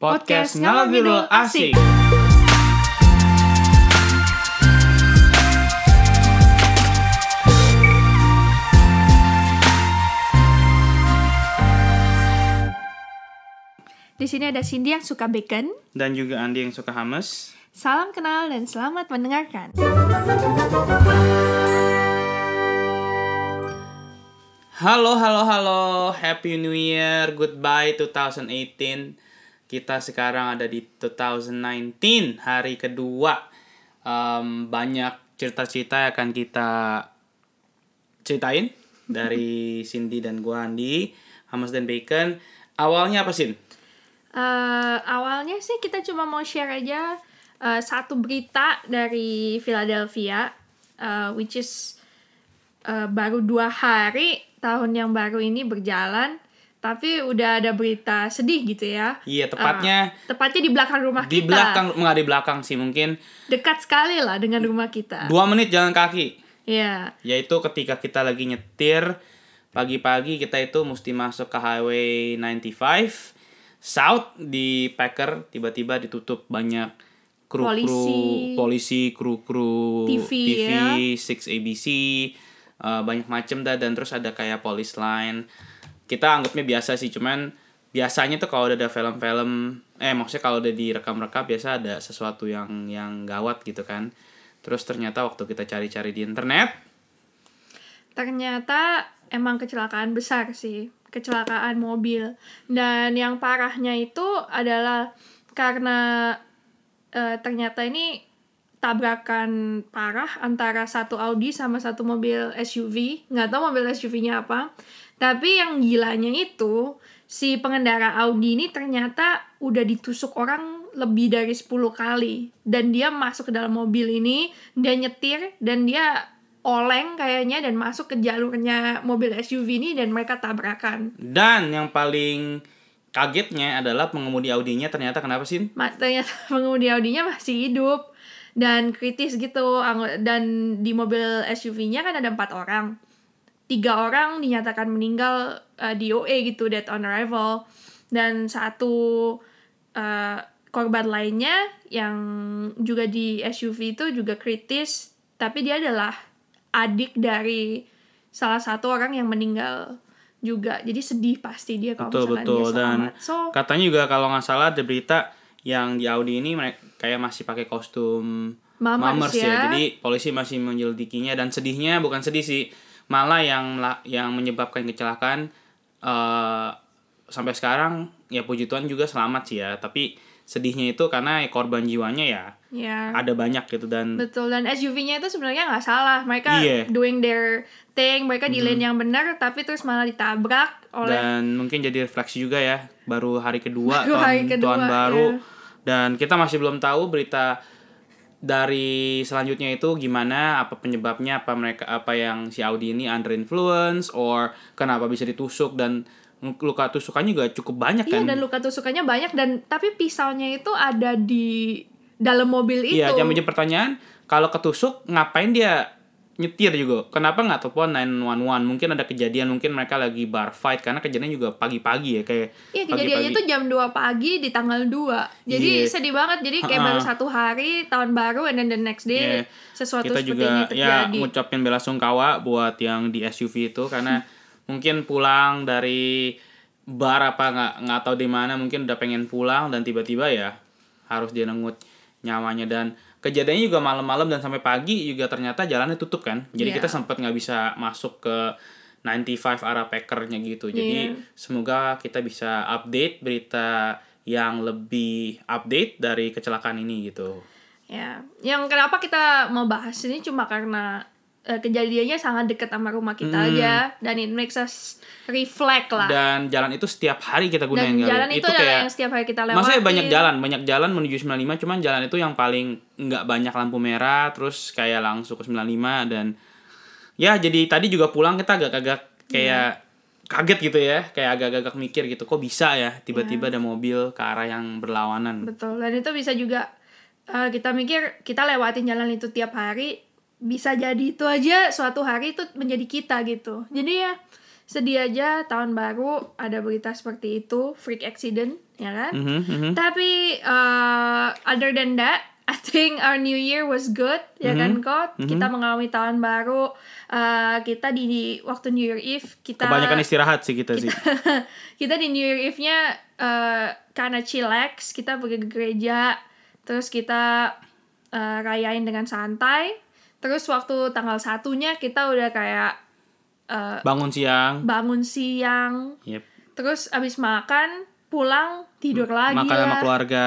Podcast Ngalor Ngidul Asik. Di sini ada Cindy yang suka bacon. Dan juga Andi yang suka hummus. Salam kenal dan selamat mendengarkan. Halo, halo, halo. Happy New Year. Goodbye 2018. Kita sekarang ada di 2019, hari kedua. Em, banyak cerita-cerita yang akan kita ceritain dari Cindy dan gua Andi, hummus dan bacon. Awalnya apa sih? Eh, awalnya sih kita cuma mau share aja eh, satu berita dari Philadelphia, eh, which is eh, baru dua hari tahun yang baru ini berjalan, tapi udah ada berita sedih gitu ya. Iya, tepatnya Eh, tepatnya di belakang rumah di kita. belakang, nggak di belakang sih mungkin Dekat sekali lah dengan rumah kita. dua menit jalan kaki. Iya. yaitu ketika kita lagi nyetir pagi-pagi kita itu mesti masuk ke highway 95 south di Packer tiba-tiba ditutup banyak kru-kru Polisi. polisi kru-kru TV, TV ya. 6 ABC uh, banyak macem dah dan terus ada kayak police line kita anggapnya biasa sih cuman biasanya tuh kalau udah ada film-film eh maksudnya kalau udah direkam-rekam biasa ada sesuatu yang yang gawat gitu kan terus ternyata waktu kita cari-cari di internet Ternyata emang kecelakaan besar sih, kecelakaan mobil. Dan yang parahnya itu adalah karena eh, ternyata ini tabrakan parah antara satu Audi sama satu mobil SUV. Nggak tahu mobil SUV-nya apa. Tapi yang gilanya itu si pengendara Audi ini ternyata udah ditusuk orang lebih dari 10 kali dan dia masuk ke dalam mobil ini dia nyetir dan dia oleng kayaknya dan masuk ke jalurnya mobil SUV ini dan mereka tabrakan. Dan yang paling kagetnya adalah pengemudi Audinya ternyata kenapa sih? Ma- Ternyata pengemudi Audinya masih hidup dan kritis gitu dan di mobil SUV-nya kan ada empat orang. Tiga orang dinyatakan meninggal uh, di OA gitu dead on arrival. Dan satu uh, korban lainnya yang juga di SUV itu juga kritis tapi dia adalah adik dari salah satu orang yang meninggal juga. Jadi sedih pasti dia kalau Betul misalkan betul. dia dan selamat. So katanya juga kalau nggak salah ada berita yang di Audi ini mereka kayak masih pakai kostum Mamers ya. Jadi polisi masih menyelidikinya dan sedihnya bukan sedih sih, malah yang yang menyebabkan kecelakaan eh sampai sekarang ya puji Tuhan juga selamat sih ya, tapi sedihnya itu karena korban jiwanya ya ya ada banyak gitu dan Betul dan SUV-nya itu sebenarnya nggak salah. Mereka Iya. doing their thing, mereka di lane yang benar tapi terus malah ditabrak oleh dan mungkin jadi refleksi juga ya baru hari kedua Baru tahun, hari kedua, tahun baru ya. dan kita masih belum tahu berita dari selanjutnya itu gimana apa penyebabnya apa mereka apa yang si Audi ini under influence or kenapa bisa ditusuk dan luka tusukannya juga cukup banyak Iya kan dan luka tusukannya banyak dan tapi pisaunya itu ada di dalam mobil itu. iya yang menjadi pertanyaan kalau ketusuk ngapain dia nyetir juga kenapa nggak telepon 911 mungkin ada kejadian mungkin mereka lagi bar fight karena kejadiannya juga pagi-pagi ya kayak Iya kejadiannya pagi-pagi. tuh jam 2 pagi di tanggal 2 Jadi Iya. sedih banget Jadi kayak Ha-ha. baru satu hari tahun baru and then the next day Iya. sesuatu kita seperti juga ini ya terjadi. ngucapin bela sungkawa buat yang di SUV itu karena mungkin pulang dari bar apa nggak nggak tahu di mana mungkin udah pengen pulang dan tiba-tiba ya harus dia nengut nyawanya dan kejadiannya juga malam-malam dan sampai pagi juga ternyata jalannya tutup kan jadi Iya. kita sempat nggak bisa masuk ke 95 arah Packernya gitu jadi Iya. semoga kita bisa update berita yang lebih update dari kecelakaan ini gitu Ya, yang kenapa kita mau bahas ini cuma karena eh, kejadiannya sangat dekat sama rumah kita Hmm. aja dan it makes us reflect lah. dan jalan itu setiap hari kita gunain Dan kali. jalan itu, adalah yang setiap hari kita lewati. maksudnya banyak jalan banyak jalan menuju 95 cuman jalan itu yang paling nggak banyak lampu merah terus kayak langsung ke 95 dan ya jadi tadi juga pulang kita agak-agak kayak kaget gitu ya kayak agak-agak mikir gitu kok bisa ya tiba-tiba ada mobil ke arah yang berlawanan Betul. Dan itu bisa juga eh, kita mikir kita lewatin jalan itu tiap hari bisa jadi itu aja suatu hari itu menjadi kita gitu. Jadi ya sedih aja tahun baru ada berita seperti itu freak accident ya kan? Mhm, mhm. Tapi uh, other than that, I think our New Year was good, ya kan kok? Kita mengalami tahun baru. Uh, kita di, di waktu New Year Eve kita Kebanyakan istirahat sih kita sih. kita di New Year Eve-nya uh, karena chillax, kita pergi ke gereja, terus kita uh, rayain dengan santai. Terus waktu tanggal satunya kita udah kayak uh, Bangun siang. bangun siang, Yep. terus abis makan pulang tidur lagi Makan sama lah. keluarga.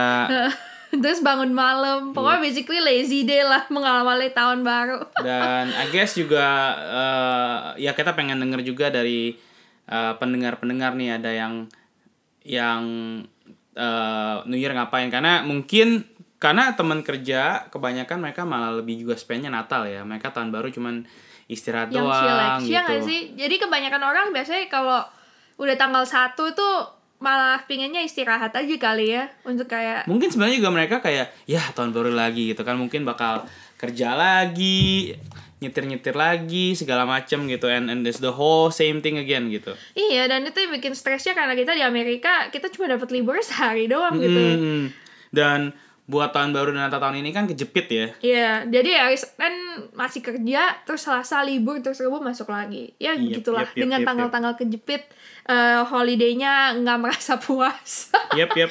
terus bangun malam pokoknya Iya. basically lazy day lah mengawali tahun baru Dan I guess juga eh, ya kita pengen denger juga dari eh, pendengar-pendengar nih ada yang yang eh, New Year ngapain karena mungkin karena teman kerja kebanyakan mereka malah lebih juga spendnya Natal ya. Mereka tahun baru cuman istirahat yang doang ya nggak gitu. sih? Jadi kebanyakan orang biasanya kalau udah tanggal satu tuh malah pinginnya istirahat aja kali ya. Untuk kayak mungkin sebenarnya juga mereka kayak ya tahun baru lagi gitu kan. Mungkin bakal kerja lagi nyetir-nyetir lagi segala macem gitu. And and it's the whole same thing again gitu. Iya dan itu yang bikin stresnya karena kita di Amerika kita cuma dapat libur sehari doang gitu. Hmm, dan buat tahun baru dan Natal tahun ini kan kejepit ya. Iya, jadi hari Senin masih kerja, terus Selasa libur, terus Rabu masuk lagi. Ya Yep, gitulah, yep, yep, dengan yep, tanggal-tanggal kejepit, eh holiday-nya nggak merasa puas. Yep, yep.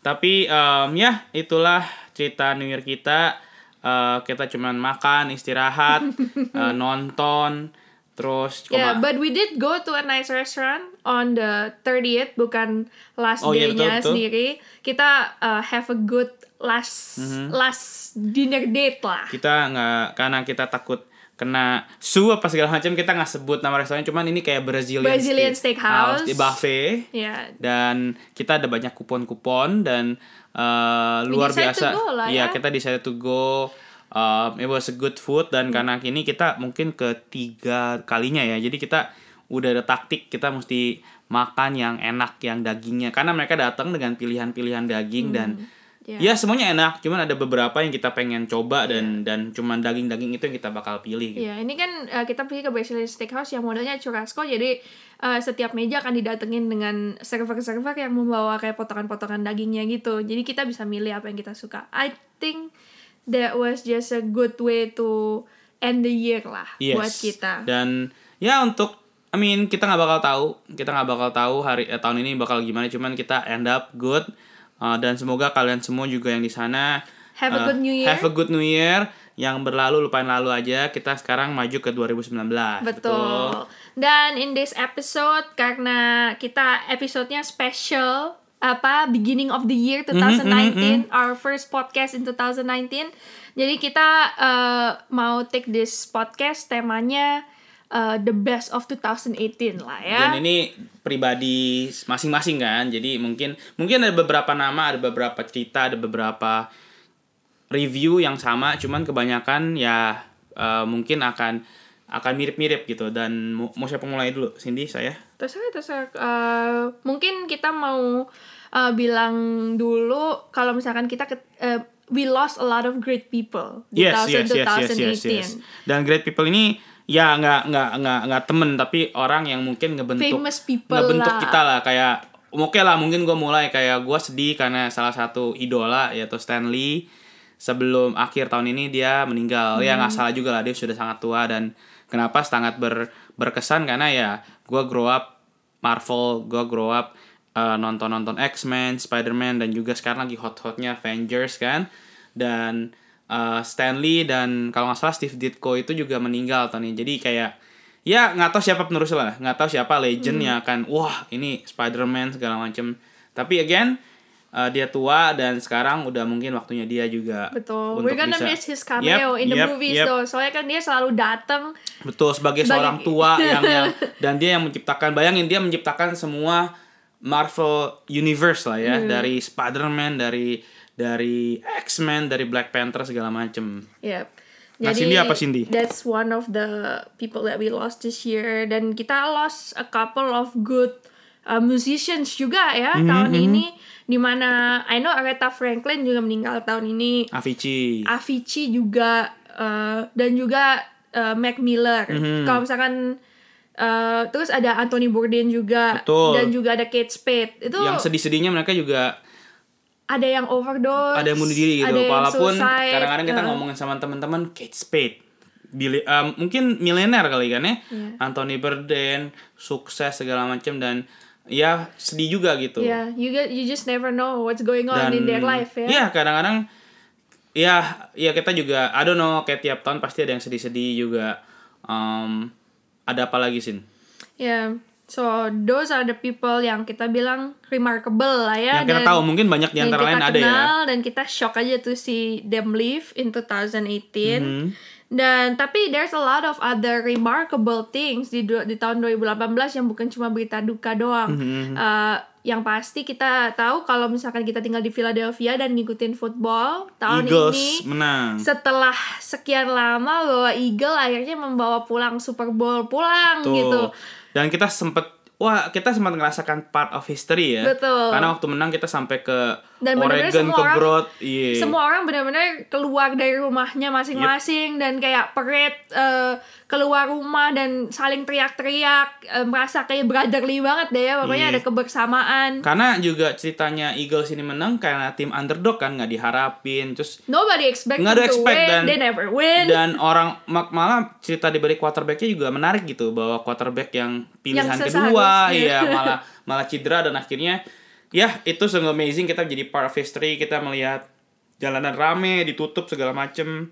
Tapi em, ya itulah cerita New Year kita. Eh, kita cuman makan, istirahat, eh, nonton, terus yeah, koma- but we did go to a nice restaurant on the 30th, bukan last Oh, iya, betul, day-nya betul. sendiri. Kita uh, have a good last Mhm. last dinner date lah. kita nggak karena kita takut kena su apa segala macam kita nggak sebut nama restorannya cuman ini kayak Brazilian, Brazilian steak- steakhouse. di buffet Ya, dan kita ada banyak kupon-kupon dan uh, luar biasa to go lah Iya, ya. kita decided to go um, it was a good food dan Hmm. karena kini kita mungkin ketiga kalinya ya jadi kita udah ada taktik kita mesti makan yang enak yang dagingnya karena mereka datang dengan pilihan-pilihan daging dan ya. ya semuanya enak cuman ada beberapa yang kita pengen coba dan dan cuman daging-daging itu yang kita bakal pilih gitu. Iya, ini kan uh, kita pergi ke Brazilian Steakhouse yang modelnya churrasco, jadi uh, setiap meja akan didatengin dengan server-server yang membawa kayak potongan-potongan dagingnya gitu. Jadi kita bisa milih apa yang kita suka. I think that was just a good way to end the year lah Yes. buat kita. Dan ya untuk I mean kita nggak bakal tahu, kita nggak bakal tahu hari eh, tahun ini bakal gimana. Cuman kita end up good Uh, dan semoga kalian semua juga yang di sana Have a uh, good new year. Have a good new year. Yang berlalu lupain lalu aja. Kita sekarang maju ke 2019. Betul. Dan in this episode karena kita episodenya special apa beginning of the year Mhm, 2019 our first podcast in 2019 jadi kita uh, mau take this podcast temanya uh, the best of 2018 lah ya. Dan ini pribadi masing-masing kan. Jadi mungkin mungkin ada beberapa nama, ada beberapa cerita, ada beberapa review yang sama, cuman kebanyakan ya eh, mungkin akan akan mirip-mirip gitu. Dan mau, mau siapa mulai dulu? Cindy saya? Terserah terserah. Uh, mungkin kita mau uh, bilang dulu kalau misalkan kita ke- uh, we lost a lot of great people di yes tahun yes yes yes yes 2018 yes dan great people ini ya nggak nggak nggak nggak temen tapi orang yang mungkin ngebentuk Famous people ngebentuk lah. kita lah kayak oke lah mungkin gue mulai kayak gue sedih karena salah satu idola yaitu Stanley sebelum akhir tahun ini dia meninggal ya Hmm. nggak salah juga lah dia sudah sangat tua dan kenapa sangat ber, berkesan karena ya gue grow up Marvel gue grow up uh, nonton nonton X-Men Spider-Man dan juga sekarang lagi hot-hotnya Avengers kan dan uh, Stanley dan kalau nggak salah Steve Ditko itu juga meninggal tahun ini jadi kayak ya nggak tahu siapa penerusnya lah nggak tahu siapa legend Hmm. yang akan wah ini Spider-Man segala macem tapi again uh, dia tua dan sekarang udah mungkin waktunya dia juga Betul. untuk We're gonna bisa- miss his cameo Yep, in the yep, movies yep. though. Soalnya kan dia selalu datang. Betul sebagai Sebagai- seorang tua yang yang dan dia yang menciptakan bayangin dia menciptakan semua Marvel Universe lah ya dari Spider-Man dari dari X-Men dari Black Panther segala macem. Yep. Nah, Cindy apa, Cindy? That's one of the people that we lost this year dan kita lost a couple of good uh, musicians juga ya Mhm, tahun ini di mana I know Aretha Franklin juga meninggal tahun ini. Avicii. Avicii juga uh, dan juga uh, Mac Miller. Mhm. Kalau misalkan Eh, terus ada Anthony Bourdain juga Betul. dan juga ada Kate Spade itu Yang sedih-sedihnya mereka juga ada yang overdose ada yang bunuh diri gitu. Walaupun kadang-kadang kita eh. ngomongin sama teman-teman Kate Spade. Billy, eh, mungkin milenial kali kan ya. Iya. Anthony Bourdain sukses segala macam dan ya sedih juga gitu. Yeah, you get you just never know what's going on dan in their life ya. Iya, kadang-kadang ya ya kita juga I don't know kayak tiap tahun pasti ada yang sedih-sedih juga. Um, ada apa lagi sih? Yeah. So those are the people yang kita bilang remarkable lah ya. yang kita tahu mungkin banyak di yang antara lain ada ya. dan kita shock aja tuh si them leave in 2018. Mhm. Dan tapi there's a lot of other remarkable things di di tahun 2018 yang bukan cuma berita duka doang. Mhm. Uh, yang pasti kita tahu kalau misalkan kita tinggal di Philadelphia dan ngikutin football tahun Eagles ini menang. setelah sekian lama bahwa Eagle akhirnya membawa pulang Super Bowl pulang Tuh. gitu. Dan kita sempet wah kita sempat ngerasakan part of history ya. Betul. Karena waktu menang kita sampai ke Dan benar-benar semua ke orang- Broad. Iya. Semua orang benar-benar keluar dari rumahnya masing-masing dan kayak parade eh, keluar rumah dan saling teriak-teriak eh, merasa kayak brotherly banget deh ya pokoknya Iya. ada kebersamaan. Karena juga ceritanya Eagles ini menang karena tim underdog kan nggak diharapin terus Nobody expect Nggak ada to expect win, dan- they never win. dan orang mak- malah cerita di balik quarterbacknya juga menarik gitu bahwa quarterback yang pilihan Yang kedua ya malah malah cedera dan akhirnya ya itu sungguh amazing. Kita jadi part of history. Kita melihat jalanan rame ditutup segala macem.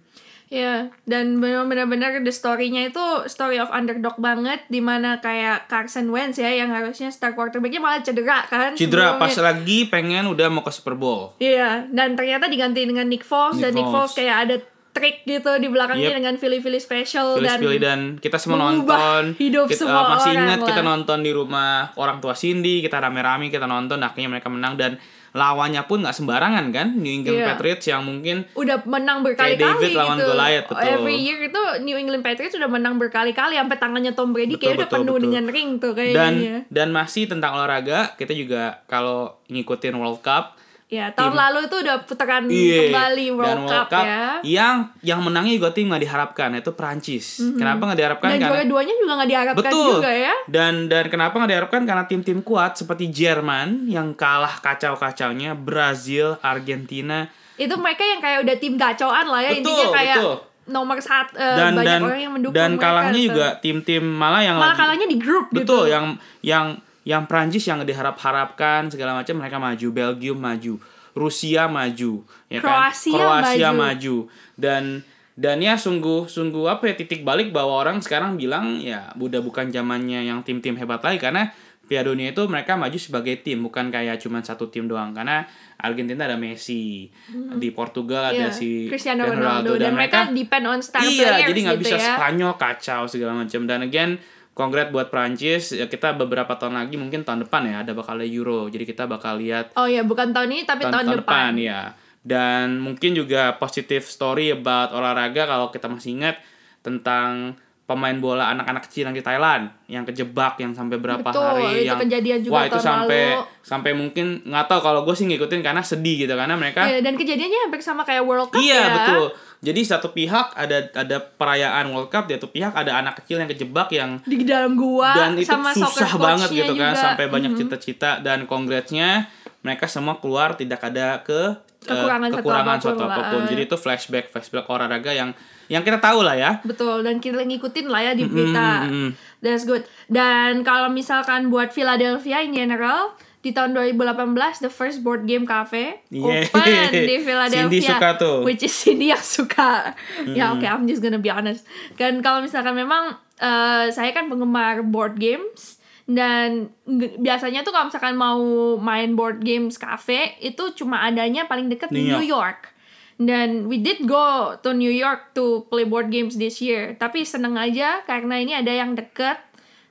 Ya, dan benar-benar the story-nya itu story of underdog banget di mana kayak Carson Wentz ya yang harusnya star quarterbacknya malah cedera kan? Cedera pas lagi pengen udah mau ke Super Bowl. Iya, dan ternyata diganti dengan Nick Foles Nick dan Nick Foles. Foles. kayak ada trik gitu di belakangnya Yep. dengan Philly Philly special dan pilih dan kita semua nonton hidup kita semua masih orang ingat kita nonton di rumah orang tua Cindy kita rame-rame kita nonton akhirnya mereka menang dan lawannya pun nggak sembarangan kan New England Iya. Patriots yang mungkin udah menang berkali-kali David lawan gitu. Goliath, betul. Every year itu New England Patriots udah menang berkali-kali sampai tangannya Tom Brady Betul, kayak udah betul, penuh betul. dengan ring tuh dan kayaknya. dan masih tentang olahraga kita juga kalau ngikutin World Cup Ya, tahun tim- lalu itu udah putaran Iya, kembali dan World, Cup, ya. yang yang menangnya juga tim nggak diharapkan yaitu Prancis kenapa nggak diharapkan Dan karena juara duanya juga nggak diharapkan Betul. juga ya. Dan dan kenapa nggak diharapkan karena tim-tim kuat seperti Jerman yang kalah kacau-kacaunya, Brazil, Argentina Itu mereka yang kayak udah tim gacoan lah ya Betul, intinya kayak betul. nomor satu eh, dan banyak dan orang yang mendukung dan mereka kalahnya tuh. juga tim-tim malah yang malah lagi kalahnya di grup betul gitu. yang yang yang Prancis yang diharap-harapkan segala macam mereka maju, Belgium maju, Rusia maju, ya kan? Kroasia maju. maju. Dan dan ya sungguh sungguh apa ya titik balik bahwa orang sekarang bilang ya udah bukan zamannya yang tim-tim hebat lagi karena Piala Dunia itu mereka maju sebagai tim bukan kayak cuma satu tim doang karena Argentina ada Messi di Portugal ada Iya, si Cristiano Ronaldo dan, mereka depend on star iya players jadi nggak gitu bisa ya. Spanyol kacau segala macam dan again Kongres buat Prancis ya kita beberapa tahun lagi mungkin tahun depan ya ada bakal ada Euro. Jadi kita bakal lihat Oh ya, bukan tahun ini tapi tahun, depan. ya dan mungkin juga positive story about olahraga kalau kita masih ingat tentang pemain bola anak-anak kecil yang di Thailand yang kejebak yang sampai berapa Betul, hari itu yang kejadian juga wah itu sampai lalu. sampai mungkin nggak tahu kalau gue sih ngikutin karena sedih gitu karena mereka Iya, dan kejadiannya hampir sama kayak World Cup Iya ya. betul. Jadi satu pihak ada ada perayaan World Cup, di satu pihak ada anak kecil yang kejebak yang Di dalam gua dan itu sama susah banget gitu kan juga. sampai banyak Mhm. cita-cita dan congrats-nya mereka semua keluar tidak ada ke Kekurangan satu kekurangan apa pun suatu lah. apa pun. Jadi itu flashback flashback olahraga yang yang kita tahu lah ya. Betul, dan kita ngikutin lah ya di berita. Mm, mm, mm. That's good. Dan kalau misalkan buat Philadelphia in general, di tahun 2018 the first board game cafe Yeah. open di Philadelphia. Cindy suka tuh. Which is Cindy yang suka. Ya oke, I'm just gonna be honest. Kan kalau misalkan memang eh, saya kan penggemar board games dan biasanya tuh kalau misalkan mau main board games cafe itu cuma adanya paling dekat di New York. Dan we did go to New York to play board games this year. Tapi seneng aja karena ini ada yang deket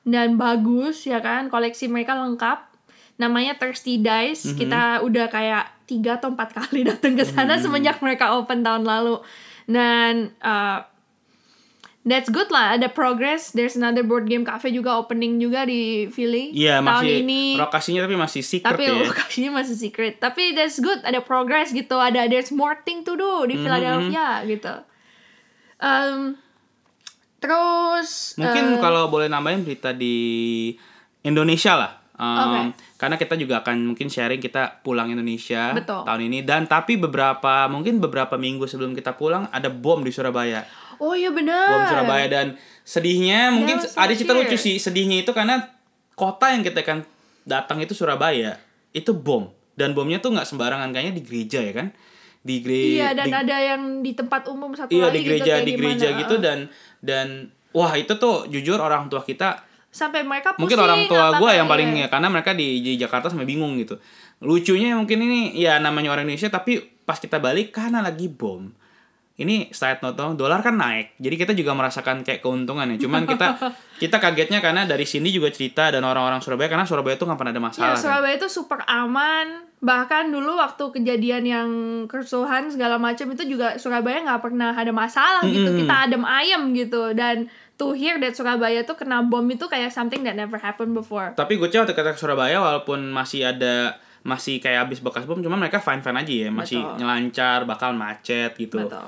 dan bagus ya kan. Koleksi mereka lengkap. Namanya Thirsty Dice. Kita udah kayak tiga atau empat kali datang ke sana semenjak mereka open tahun lalu. Dan uh, that's good lah. Ada progress. There's another board game cafe juga opening juga di Philly Iya tahun masih ini lokasinya tapi masih secret tapi ya. lokasinya masih secret tapi that's good ada progress gitu ada there's more thing to do Mhm. di Philadelphia gitu um, Terus Mungkin eh, kalau boleh nambahin berita di Indonesia lah. Um, Karena kita juga akan mungkin sharing kita pulang Indonesia Betul. tahun ini dan tapi beberapa mungkin beberapa minggu sebelum kita pulang ada bom di Surabaya. Oh iya benar. Bom Surabaya dan sedihnya mungkin ada cerita here. lucu sih. Sedihnya itu karena kota yang kita akan datang itu Surabaya itu bom dan bomnya tuh nggak sembarangan kayaknya di gereja ya kan di gereja Iya dan ada yang di tempat umum satu iya lagi di gereja gitu, di gereja gimana. gitu dan dan wah itu tuh jujur orang tua kita sampai mereka pusing mungkin orang tua gue yang paling iya. ya karena mereka di, di Jakarta sampai bingung gitu lucunya mungkin ini ya namanya orang Indonesia tapi pas kita balik karena lagi bom ini side note dong dolar kan naik jadi kita juga merasakan kayak keuntungan ya cuman kita kita kagetnya karena dari sini juga cerita dan orang-orang Surabaya karena Surabaya itu nggak pernah ada Ya, masalah kan. Surabaya itu super aman. Bahkan dulu waktu kejadian yang kerusuhan segala macam itu juga Surabaya nggak pernah ada masalah gitu. Mm-mm. Kita adem ayem gitu. Dan to hear that Surabaya tuh kena bom itu kayak something that never happened before. tapi gue waktu ke Surabaya walaupun masih ada masih kayak habis bekas bom cuma mereka fine fine aja ya masih Betul. nyelancar bakal macet gitu Betul.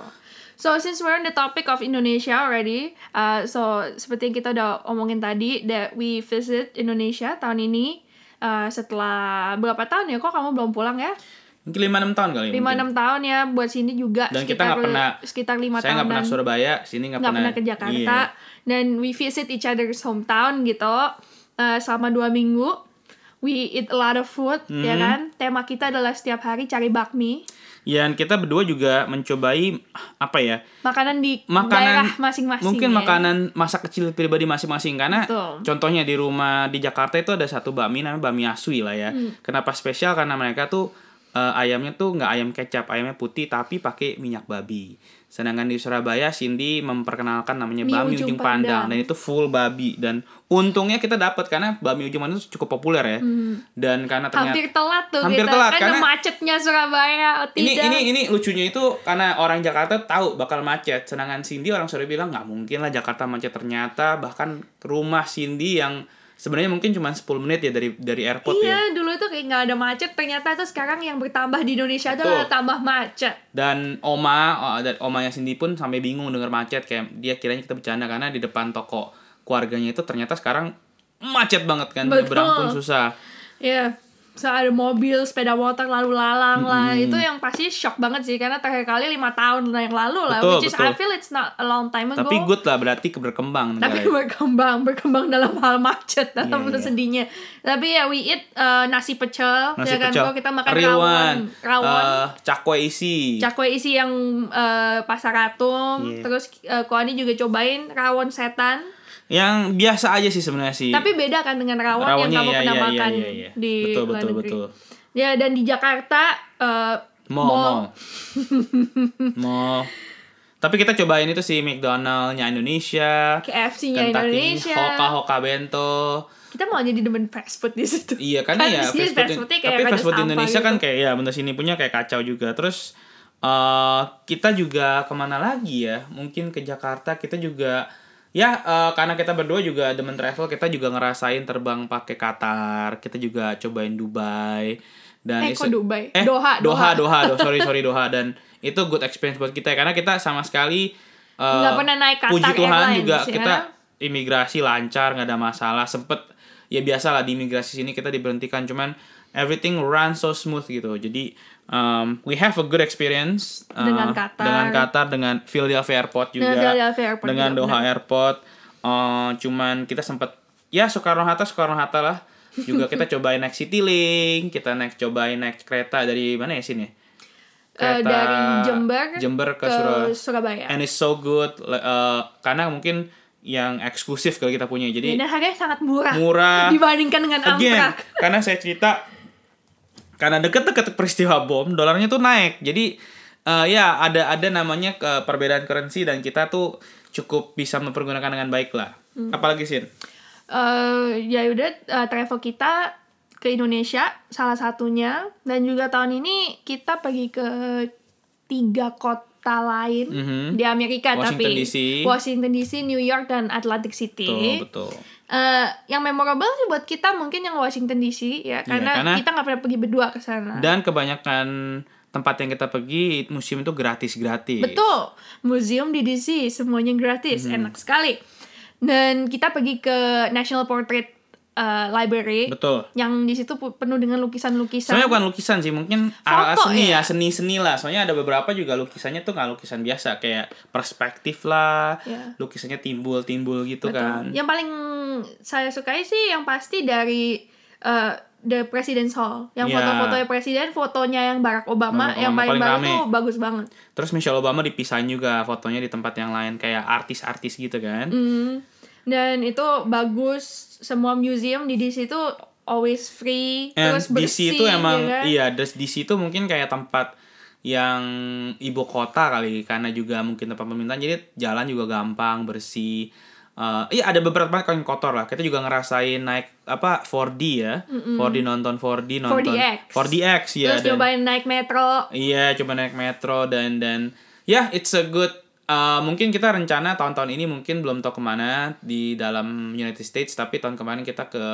So since we're on the topic of Indonesia already, uh, so seperti yang kita udah omongin tadi, that we visit Indonesia tahun ini uh, setelah berapa tahun ya? Kok kamu belum pulang ya? mungkin lima enam tahun kali ya, lima enam tahun ya buat sini juga Dan kita nggak pernah- sekitar lima saya nggak pernah Surabaya sini nggak pernah pernah ke Jakarta Iya. dan we visit each other's hometown gitu uh, selama dua minggu we eat a lot of food ya Hmm. kan tema kita adalah setiap hari cari bakmi Ya, dan kita berdua juga mencobai apa ya? makanan di daerah Makanan masing-masing Mungkin ya. makanan masa kecil pribadi masing-masing karena Betul. contohnya di rumah di Jakarta itu ada satu bakmi namanya bakmi asui lah ya. Hmm. Kenapa spesial? Karena mereka tuh eh, ayamnya tuh nggak ayam kecap, ayamnya putih tapi pakai minyak babi. Sedangkan di Surabaya Cindy memperkenalkan namanya Mie bakmi ujung ujung pandang. pandang. dan itu full babi dan untungnya kita dapat karena bakmi ujung pandang itu cukup populer ya. Dan karena ternyata Hmm. hampir telat tuh Hampir kita telat, kan karena- macetnya Surabaya oh, ini tidak ini ini lucunya itu karena orang Jakarta tahu bakal macet sedangkan Cindy orang sore bilang nggak mungkin lah Jakarta macet ternyata bahkan rumah Cindy yang sebenarnya mungkin cuma 10 menit ya dari dari airport ya Iya, dulu tuh kayak nggak ada macet. Ternyata tuh sekarang yang bertambah di Indonesia itu Betul. adalah tambah macet. dan oma oh, dan omanya Cindy pun sampai bingung dengar macet kayak dia kiranya kita bercanda karena di depan toko keluarganya itu ternyata sekarang macet banget kan Betul. nyebrang pun susah Iya, so ada mobil, sepeda motor lalu lalang lah. Itu yang pasti shock banget sih karena terakhir kali lima tahun yang lalu lah. Betul, which is betul. I feel it's not a long time ago. tapi good lah berarti berkembang Tapi negara berkembang, berkembang dalam hal macet dalam Iya, iya. sedihnya. Tapi ya we eat uh, nasi pecel, nasi ya kan? pecel kita makan rawon, rawon. eh, cakwe isi Cakwe isi yang uh, pasar atum, Iya. terus uh, Koani juga cobain rawon setan. Yang biasa aja sih sebenarnya sih Tapi beda kan dengan rawon Rawonnya, yang kamu iya, pernah iya, iya, makan iya, iya. di Betul, luar betul, negeri. betul. Ya dan di Jakarta uh, Mau, mau. mau. Tapi kita cobain itu sih McDonald-nya Indonesia, KFC-nya Indonesia. Hoka Hoka Bento. Kita mau jadi demen fast food di situ. Iya kan, Kan ya fast food. kayak tapi fast food Indonesia kan gitu. kayak ya bener sini punya kayak kacau juga. Terus eh kita juga ke mana lagi ya? Mungkin ke Jakarta kita juga ya eh, karena kita berdua juga demen travel kita juga ngerasain terbang pakai Qatar kita juga cobain Dubai dan Eh, kok Dubai? eh, Doha, Doha Doha. Doha Doha sorry sorry Doha dan itu good experience buat kita ya, karena kita sama sekali eh, Nggak pernah naik Qatar puji Tuhan Airlines, juga ya. kita imigrasi lancar nggak ada masalah sempet ya biasa lah di imigrasi sini kita diberhentikan cuman everything run so smooth gitu jadi um, we have a good experience uh, Dengan Qatar. dengan Qatar dengan Philadelphia Airport juga Dengan Philadelphia Airport dengan juga, Doha benar. Airport Uh, cuman kita sempet ya Soekarno Hatta Soekarno Hatta lah juga kita cobain naik Citylink kita naik cobain naik kereta dari mana ya sini Eh, dari Jember Jember ke, ke Surabaya Surabaya. and it's so good uh, karena mungkin yang eksklusif kalau kita punya jadi Dan harganya sangat murah. murah Dibandingkan dengan again Amtrak. karena saya cerita karena deket-deket peristiwa bom dolarnya tuh naik. Jadi uh, ya ada ada namanya uh, perbedaan currency dan kita tuh cukup bisa mempergunakan dengan baik lah. Hmm. apalagi sih eh ya udah eh, travel kita ke Indonesia salah satunya. Dan juga tahun ini kita pergi ke tiga kota lain Mhm. di Amerika Washington tapi DC. Washington DC, New York dan Atlantic City. betul betul Eh, yang memorable sih buat kita mungkin yang Washington DC ya karena, karena- kita nggak pernah pergi berdua ke sana. dan kebanyakan tempat yang kita pergi museum itu gratis gratis. Betul. Museum di DC semuanya gratis, Hmm. enak sekali. Dan kita pergi ke National Portrait uh, Library Betul. yang di situ penuh dengan lukisan-lukisan. Sebenarnya bukan lukisan sih, mungkin Foto seni ya? ya, seni-seni lah. Soalnya ada beberapa juga lukisannya tuh nggak lukisan biasa, kayak perspektif lah, Ya. lukisannya timbul-timbul gitu Betul. kan. Yang paling saya sukai sih yang pasti dari uh, The President's Hall. Yang Ya. foto-fotonya presiden, fotonya yang Barack Obama, Barack yang Obama paling, paling baru rame. tuh bagus banget. Terus Michelle Obama dipisahin juga fotonya di tempat yang lain kayak artis-artis gitu kan. Hmm. Dan itu bagus. Semua museum di DC itu always free, And terus bersih. DC itu emang ya kan? iya, des- DC itu mungkin kayak tempat yang ibu kota kali karena juga mungkin tempat pemerintahan jadi jalan juga gampang bersih. Eh, iya ada beberapa tempat yang kotor lah. Kita juga ngerasain naik apa 4D ya. 4D nonton 4D nonton 4DX. 4DX ya. Terus dan- nyobain naik metro. Iya, coba naik metro dan dan ya it's a good uh, mungkin kita rencana tahun-tahun ini mungkin belum tahu ke mana di dalam United States tapi tahun kemarin kita ke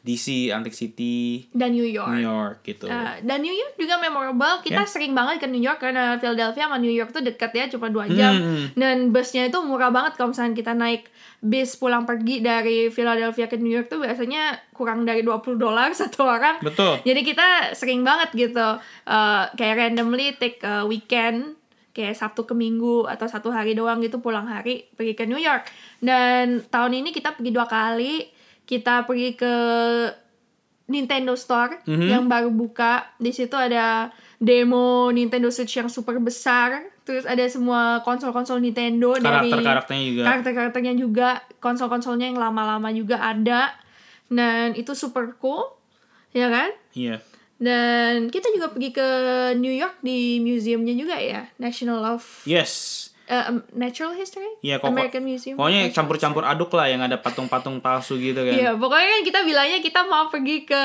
DC, Atlantic City, dan New York. New York gitu. Uh, dan New York juga memorable. Kita Ya. sering banget ke New York karena Philadelphia sama New York tuh dekat ya, cuma dua jam. Hmm. Dan busnya itu murah banget kalau misalnya kita naik bis pulang pergi dari Philadelphia ke New York tuh biasanya kurang dari 20 dolar satu orang. Betul. Jadi kita sering banget gitu uh, kayak randomly take a weekend kayak Sabtu ke Minggu atau satu hari doang gitu pulang hari pergi ke New York. Dan tahun ini kita pergi dua kali. Kita pergi ke Nintendo Store Mhm. yang baru buka. Di situ ada demo Nintendo Switch yang super besar. Terus ada semua konsol-konsol Nintendo dari Karakter-karakternya juga. karakter-karakternya juga, konsol-konsolnya yang lama-lama juga ada. Dan itu super cool, ya kan? Iya. Dan kita juga pergi ke New York di museumnya juga ya, National of Yes. um, Natural History, Iya, kok- American Museum. Pokoknya campur-campur aduk lah yang ada patung-patung palsu gitu kan. Iya, pokoknya kan kita bilangnya kita mau pergi ke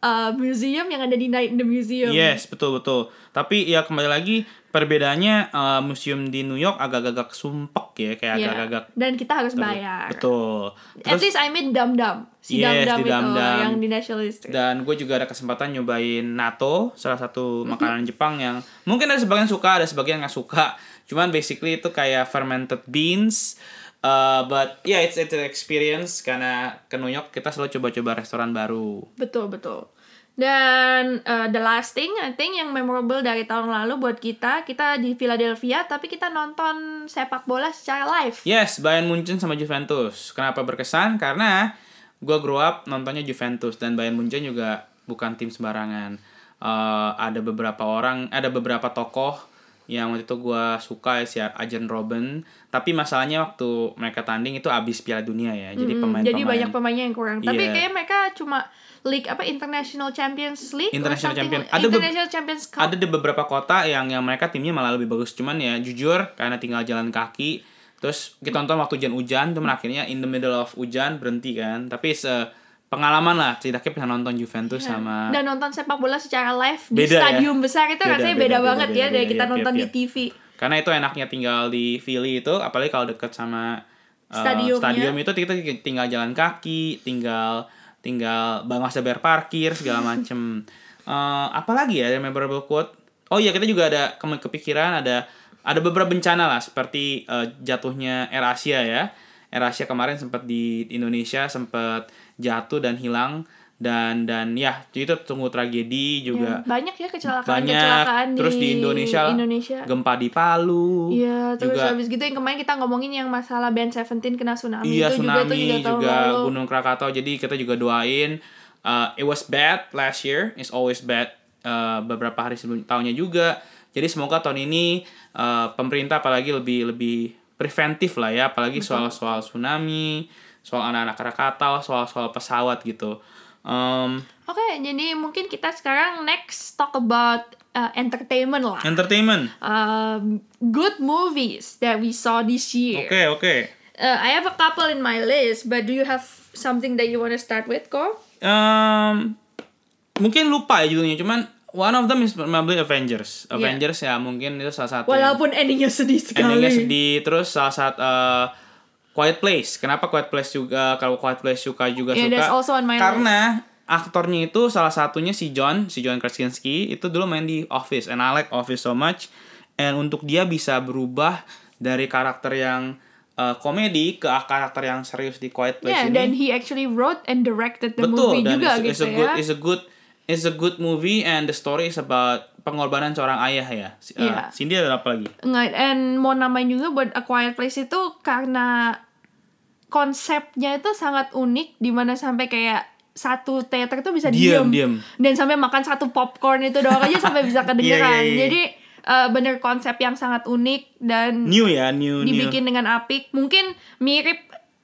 uh, museum yang ada di Night in the Museum. Yes, betul betul. Tapi ya kembali lagi perbedaannya uh, museum di New York agak-agak sumpek ya, kayak Iya. agak-agak Dan kita harus bayar. betul. At least I made Dum Dum. Si Yes, Dum Dum itu Dum Dum. yang di National History. Dan gue juga ada kesempatan nyobain natto, salah satu makanan Jepang yang mungkin ada sebagian suka, ada sebagian nggak suka. Cuman basically itu kayak fermented beans. Uh, but yeah, it's it's an experience karena ke New York kita selalu coba-coba restoran baru. Betul, betul. Dan uh, the last thing, I think yang memorable dari tahun lalu buat kita, kita di Philadelphia, tapi kita nonton sepak bola secara live. Yes, Bayern Munchen sama Juventus. Kenapa berkesan? Karena gue grow up nontonnya Juventus dan Bayern Munchen juga bukan tim sembarangan. Eh, ada beberapa orang, ada beberapa tokoh yang waktu itu gue suka ya si Arjen Robben. Tapi masalahnya waktu mereka tanding itu abis Piala Dunia ya. Jadi Hmm, pemain-pemain jadi banyak pemainnya yang kurang. Tapi Iya. kayaknya mereka cuma league apa International Champions League International something Champion. like- Ada be- International Champions Cup. ada di beberapa kota yang yang mereka timnya malah lebih bagus cuman ya jujur karena tinggal jalan kaki terus kita nonton waktu hujan-hujan cuman akhirnya in the middle of hujan berhenti kan tapi se pengalaman lah setidaknya pernah nonton Juventus sama Dan nonton sepak bola secara live di Beda ya? stadium besar itu Beda, rasanya beda, beda, beda, banget beda, ya dari beda, kita iya, nonton iya, di. TV. karena itu enaknya tinggal di Philly itu apalagi kalau deket sama uh, Stadiumnya. stadium itu kita tinggal jalan kaki tinggal tinggal bang masa bayar parkir segala macem Eh, apalagi ya yang memorable quote oh iya kita juga ada ke- kepikiran ada ada beberapa bencana lah seperti eh, jatuhnya Air Asia ya Air Asia kemarin sempat di Indonesia sempat jatuh dan hilang. Dan dan ya itu tunggu tragedi juga. Ya, banyak ya kecelakaan-kecelakaan banyak. terus di Indonesia, Indonesia. gempa di Palu Iya, terus juga. habis gitu yang kemarin kita ngomongin yang masalah Band Seventeen kena tsunami iya itu tsunami juga itu juga, juga. Gunung Krakatau. Jadi kita juga doain uh, it was bad last year. It's always bad uh, beberapa hari sebelum tahunnya juga. Jadi semoga tahun ini uh, pemerintah apalagi lebih lebih preventif lah ya. Apalagi soal soal tsunami soal anak-anak Krakatau soal soal pesawat gitu um, Oke, jadi mungkin kita sekarang next talk about uh, entertainment lah. entertainment Um, good movies that we saw this year. oke oke Uh, I have a couple in my list, but do you have something that you want to start with, Ko? Um, mungkin lupa ya judulnya, cuman one of them is probably Avengers. Avengers ya mungkin itu salah satu. Walaupun endingnya sedih sekali. endingnya sedih, terus salah satu uh, Quiet Place. Kenapa Quiet Place juga? Kalau Quiet Place suka juga Yeah, suka. also on my Karena aktornya itu salah satunya si John, si John Krasinski itu dulu main di Office and I like Office so much. And untuk dia bisa berubah dari karakter yang uh, komedi ke karakter yang serius di Quiet Place Yeah, ini. dan he actually wrote and directed the Betul movie dan juga it's, gitu it's a ya. good it's a good it's a good movie and the story is about pengorbanan seorang ayah ya. Si- uh, Iya. Cindy ada apa lagi? Nggak, and mau namain juga buat A Quiet Place itu karena konsepnya itu sangat unik di mana sampai kayak satu teater tuh bisa Diem, diem, diem. dan sampai makan satu popcorn itu doang aja sampai bisa kedengeran Iya, iya, iya. jadi eh, bener konsep yang sangat unik dan New ya, new dibikin dengan apik mungkin mirip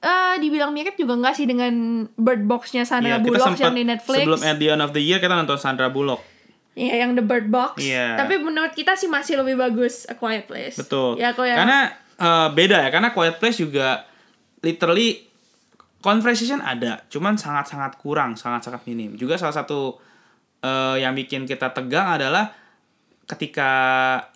eh dibilang mirip juga enggak sih dengan Bird Box-nya new. Sandra kita Bullock yang di Netflix sebelum at the end of the year kita nonton Sandra Bullock. Iya, yang The Bird Box. Iya. Tapi menurut kita sih masih lebih bagus A Quiet Place. Betul. Ya, ya. Karena uh, beda ya, karena Quiet Place juga literally conversation ada, cuman sangat-sangat kurang, sangat-sangat minim. Juga salah satu uh, yang bikin kita tegang adalah ketika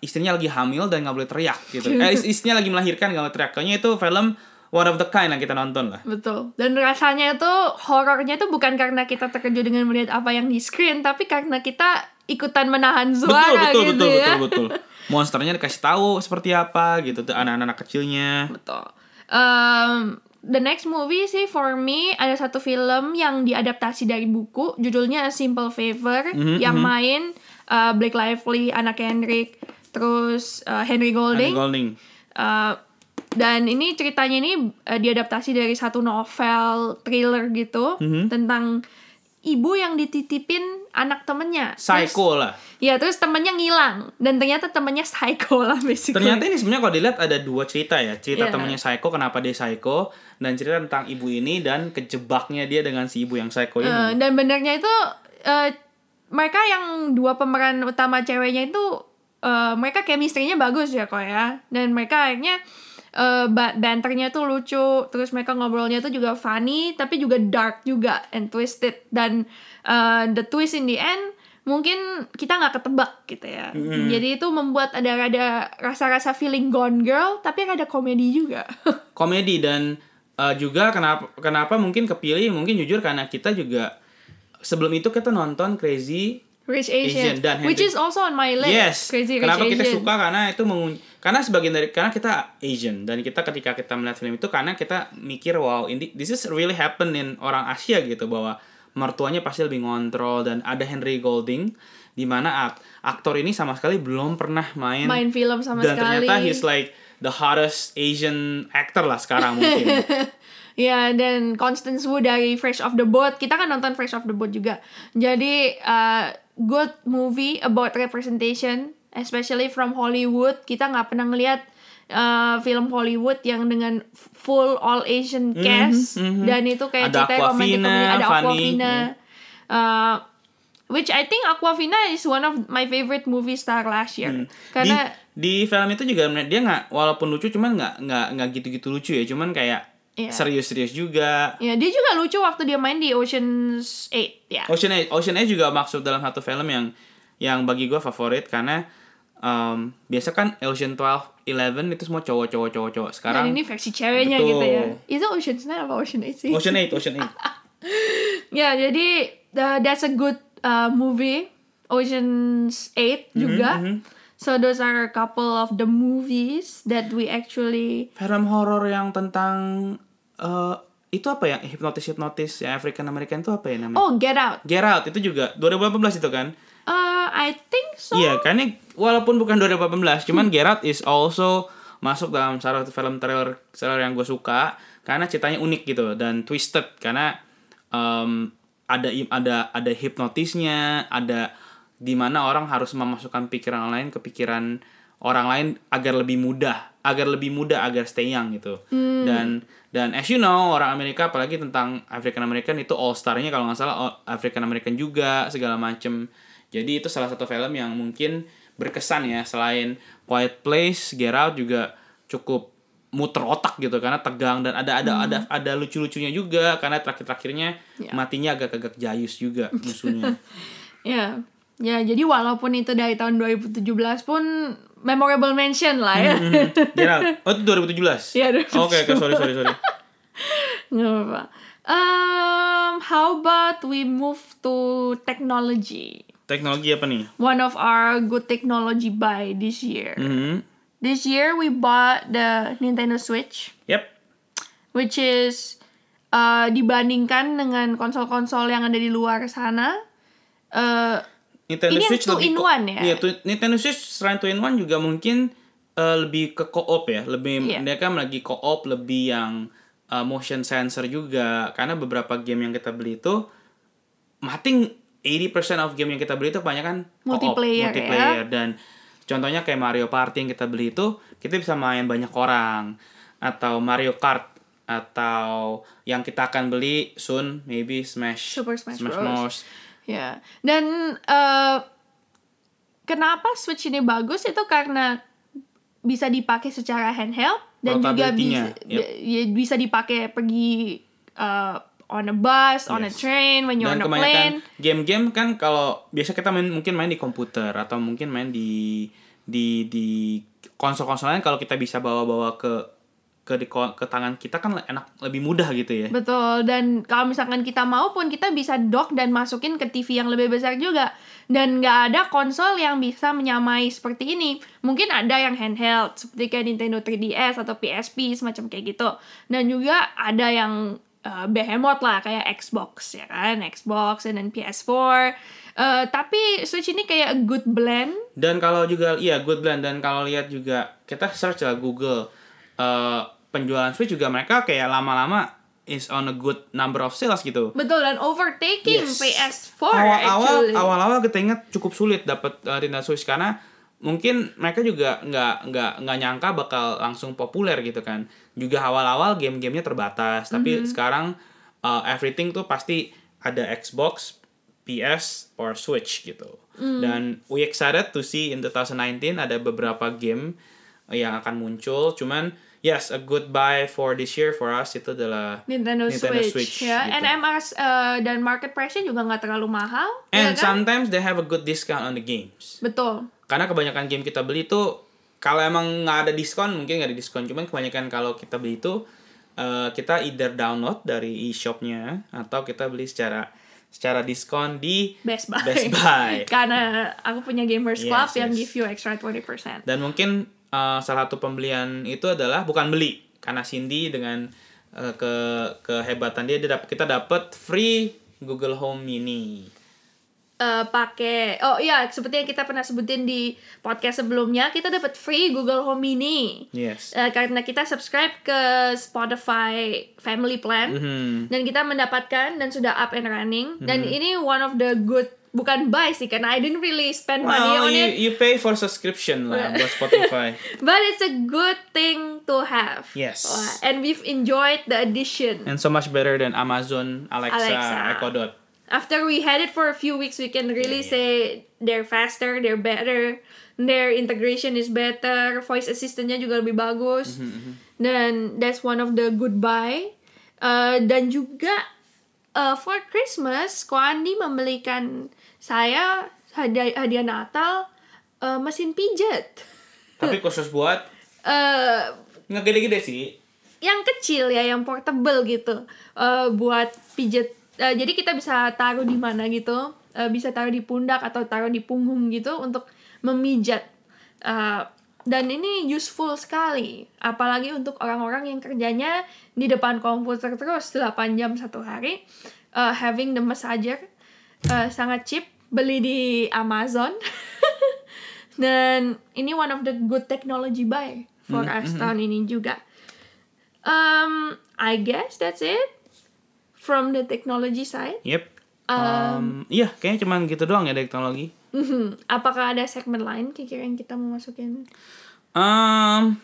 istrinya lagi hamil dan nggak boleh teriak gitu. eh, ist- istrinya lagi melahirkan nggak boleh teriak. Kayaknya itu film one of the kind yang kita nonton lah. Betul. Dan rasanya itu horornya itu bukan karena kita terkejut dengan melihat apa yang di screen, tapi karena kita ikutan menahan Betul, suara betul, gitu betul, ya. betul, betul. Monsternya dikasih tahu seperti apa gitu tuh anak-anak kecilnya. Betul. Um, the next movie sih for me ada satu film yang diadaptasi dari buku, judulnya A Simple Favor, Mhm, yang main uh, Blake Lively, anak Henrik, terus uh, Henry Golding. Andy Golding. Uh, dan ini ceritanya ini uh, diadaptasi dari satu novel thriller gitu Mhm. tentang ibu yang dititipin anak temennya. Terus- Psycho lah. ya terus temennya ngilang dan ternyata temennya psycho lah basically. Ternyata ini sebenarnya kalau dilihat ada dua cerita ya. Cerita Iya. temannya Psycho kenapa dia Psycho dan cerita tentang ibu ini dan kejebaknya dia dengan si ibu yang Psycho ini. Eh, dan benernya itu eh, mereka yang dua pemeran utama ceweknya itu eh, mereka chemistry-nya bagus ya kok ya dan mereka akhirnya ba- banternya tuh lucu terus mereka ngobrolnya tuh juga funny tapi juga dark juga and twisted. Dan eh, the twist in the end mungkin kita nggak ketebak gitu ya. Jadi itu membuat ada ada rasa-rasa feeling gone girl tapi ada komedi juga. Komedi dan eh, juga kenapa kenapa mungkin kepilih? Mungkin jujur karena kita juga sebelum itu kita nonton Crazy Rich Asian Asian, dan which is also on my list Yes. Crazy Rich Kenapa kita Asian. suka karena itu mengun karena sebagian dari karena kita Asian dan kita ketika kita melihat film itu karena kita mikir wow ini this is really happen in orang Asia gitu bahwa mertuanya pasti lebih ngontrol dan ada Henry Golding di mana ak- aktor ini sama sekali belum pernah main, main film sama dan sekali. ternyata he's like the hottest Asian actor lah sekarang mungkin. Ya, dan Constance Wu dari Fresh Off the Boat. Kita kan nonton Fresh Off the Boat juga. Jadi, uh, good movie about representation, especially from Hollywood. Kita nggak pernah ngeliat uh, film Hollywood yang dengan full all Asian cast. mhm. Dan itu kayak Ada Awkwafina, comedy. Ada funny, Aquafina. Uh, which I think Aquafina is one of my favorite movie star last year. Hmm. Karena... di, di film itu juga dia nggak walaupun lucu cuman nggak nggak nggak gitu-gitu lucu ya cuman kayak Iya. serius-serius juga Ya, dia juga lucu waktu dia main di Ocean's 8. Ya. Ocean Eight, Ocean Eight juga masuk dalam satu film yang yang bagi gue favorit karena um, biasa kan Ocean 12, 11 itu semua cowok-cowok cowok-cowok. Sekarang Dan ini versi ceweknya Betul. gitu ya. Itu Ocean's 9 apa Ocean 8 sih? Ocean 8, Ocean 8. Ya, jadi uh, that's a good uh, movie. Ocean's 8 juga. So those are a couple of the movies that we actually film horor yang tentang eh, itu apa ya? Hipnotis-hipnotis ya African American itu apa ya namanya? Oh, Get Out. Get Out itu juga 2018 itu kan? Uh, I think so. Iya, karena walaupun bukan 2018, cuman Get Out is also masuk dalam salah satu film trailer trailer yang gue suka karena ceritanya unik gitu dan twisted karena em, ada ada ada hipnotisnya, ada di mana orang harus memasukkan pikiran orang lain ke pikiran orang lain agar lebih mudah, agar lebih mudah agar stay young gitu. Dan dan as you know orang Amerika apalagi tentang African American itu all starnya kalau nggak salah African American juga segala macem. Jadi itu salah satu film yang mungkin berkesan ya selain Quiet Place, Get Out juga cukup muter otak gitu karena tegang dan ada ada ada ada lucu-lucunya juga karena terakhir-terakhirnya Ya. matinya agak-agak jayus juga musuhnya. Ya. Ya, jadi walaupun itu dari tahun 2017 pun memorable mention lah ya. Get Out. Oh itu 2017. Iya, Oke oke sorry sorry sorry. Nggak apa-apa. Um, how about we move to technology? Teknologi apa nih? One of our good technology buy this year. Mhm. This year we bought the Nintendo Switch, Yep. which is uh, dibandingkan dengan konsol-konsol yang ada di luar sana, uh, Nintendo Ini Switch lebih in one ya? Iya, Nintendo Switch selain two in one juga mungkin eh, lebih ke co-op ya, lebih dia kan lagi co-op lebih yang eh, motion sensor juga karena beberapa game yang kita beli itu mating 80% of game yang kita beli itu kebanyakan co-op, Multiplayer ya. multiplayer dan contohnya kayak Mario Party yang kita beli itu kita bisa main banyak orang atau Mario Kart atau yang kita akan beli soon maybe Smash Super Smash Bros. Bros. Ya, dan eh, kenapa Switch ini bagus itu karena bisa dipakai secara handheld dan juga bisa yep. ya, bisa dipakai pergi eh, on a bus, on a Yes. train, when you're Dan on a plane. game-game kan kalau biasa kita main mungkin main di komputer atau mungkin main di di di konsol-konsol lain kalau kita bisa bawa-bawa ke ke di ke tangan kita kan enak lebih mudah gitu ya. Betul, dan kalau misalkan kita mau pun kita bisa dock dan masukin ke TV yang lebih besar juga. Dan nggak ada konsol yang bisa menyamai seperti ini. Mungkin ada yang handheld, seperti kayak Nintendo 3DS atau PSP, semacam kayak gitu. Dan juga ada yang uh, behemoth lah, kayak Xbox, ya kan? Xbox, and then PS4. Uh, tapi Switch ini kayak a good blend. Dan kalau juga iya good blend dan kalau lihat juga kita search lah Google eh, penjualan Switch juga mereka kayak lama-lama is on a good number of sales gitu. Betul, dan overtaking Yes. PS4 awal-awal awal-awal kita ingat cukup sulit dapat uh, Nintendo Switch karena mungkin mereka juga nggak nggak nggak nyangka bakal langsung populer gitu kan. Juga awal-awal game-gamenya terbatas tapi sekarang uh, everything tuh pasti ada Xbox PS or Switch gitu. Dan we excited to see in 2019 ada beberapa game yang akan muncul cuman yes a good buy for this year for us itu adalah Nintendo, Nintendo Switch, Switch, ya. gitu. And MRS uh, dan market price-nya juga nggak terlalu mahal, and ya kan? sometimes they have a good discount on the games Betul. karena kebanyakan game kita beli itu kalau emang nggak ada diskon mungkin nggak ada diskon cuman kebanyakan kalau kita beli itu eh, kita either download dari e-shopnya atau kita beli secara secara diskon di Best Buy. Best Buy. Karena aku punya Gamers Club Yes, yang give you extra 20%. dan mungkin eh, salah satu pembelian itu adalah bukan beli karena Cindy dengan eh, ke kehebatan dia, dia dap- kita dapat free Google Home Mini. Eh, pakai oh iya seperti yang kita pernah sebutin di podcast sebelumnya kita dapat free Google Home Mini. Yes. Eh, karena kita subscribe ke Spotify Family Plan Mhm. dan kita mendapatkan dan sudah up and running. Dan ini one of the good bukan buy sih karena I didn't really spend money Well, on you, it you pay for subscription lah buat Spotify. But it's a good thing to have. Yes. Wah, And we've enjoyed the addition. And so much better than Amazon Alexa, Alexa. Echo Dot. After we had it for a few weeks, we can really Yeah, yeah. say they're faster, they're better, their integration is better, voice assistantnya juga lebih bagus. Mm-hmm, Dan that's one of the good buy. Uh, dan juga uh, for Christmas, Ko Andi membelikan saya hadiah, hadiah Natal uh, mesin pijat. Tapi khusus buat? Uh, nggak gede-gede sih. yang kecil ya yang portable gitu. Eh, buat pijet. Eh, jadi kita bisa taruh di mana gitu. Eh, bisa taruh di pundak atau taruh di punggung gitu untuk memijat. Eh, dan ini useful sekali. Apalagi untuk orang-orang yang kerjanya di depan komputer terus 8 jam satu hari Eh, having the massager eh, sangat cheap beli di Amazon dan ini one of the good technology buy for us tahun ini juga Um, I guess that's it from the technology side. Yep. Um, iya, kayaknya cuma gitu doang ya teknologi. Mhm. Apakah ada segmen lain kira-kira yang kita mau masukin? Um,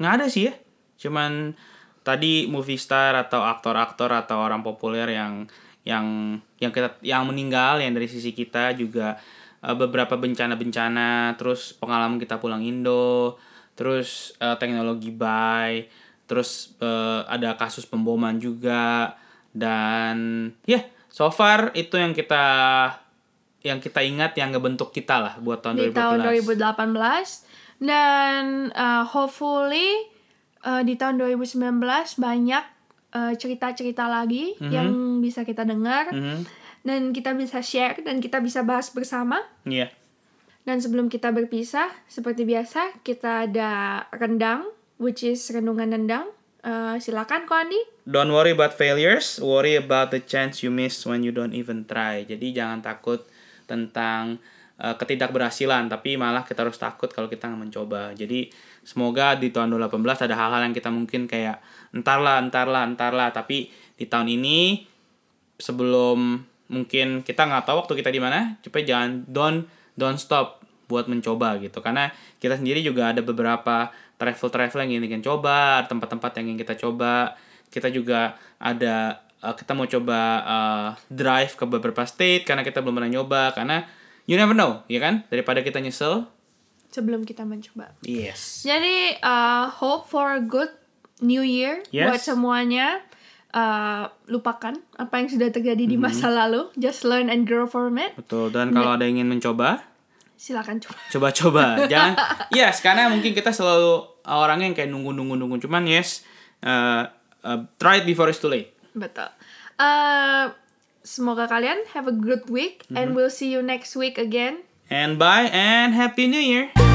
nggak ada sih ya. Cuman tadi movie star atau aktor-aktor atau orang populer yang yang yang kita yang meninggal yang dari sisi kita juga eh, beberapa bencana-bencana, terus pengalaman kita pulang Indo, terus eh, teknologi buy, terus eh, ada kasus pemboman juga dan ya so far itu yang kita yang kita ingat yang ngebentuk kita lah buat tahun Di 2018. tahun 2018 dan uh, hopefully uh, di tahun 2019 banyak eh, cerita-cerita lagi yang bisa kita dengar Mhm. dan kita bisa share dan kita bisa bahas bersama. Iya. Dan sebelum kita berpisah, seperti biasa kita ada rendang, which is renungan rendang. Eh, silakan Ko Andi. Don't worry about failures, worry about the chance you miss when you don't even try. Jadi jangan takut tentang uh, ketidakberhasilan, tapi malah kita harus takut kalau kita nggak mencoba. Jadi semoga di tahun 2018 ada hal-hal yang kita mungkin kayak entar lah, entar lah, entar lah. Tapi di tahun ini sebelum mungkin kita nggak tahu waktu kita di mana, cepet jangan don't don't stop buat mencoba gitu. Karena kita sendiri juga ada beberapa travel-travel yang ingin coba, tempat-tempat yang ingin kita coba. Kita juga ada uh, kita mau coba uh, drive ke beberapa state karena kita belum pernah nyoba karena you never know, ya kan? Daripada kita nyesel. Sebelum kita mencoba. Yes. Jadi uh, hope for a good new year Yes. buat semuanya. Uh, lupakan apa yang sudah terjadi di masa lalu. Just learn and grow from it. Betul. Dan kalau ada yang ingin mencoba, Silakan coba. coba-coba jangan yes karena mungkin kita selalu orangnya yang kayak nunggu-nunggu nunggu cuman yes uh, uh, try it before it's too late Betul. Uh, semoga kalian have a good week and we'll see you next week again. and bye and happy new year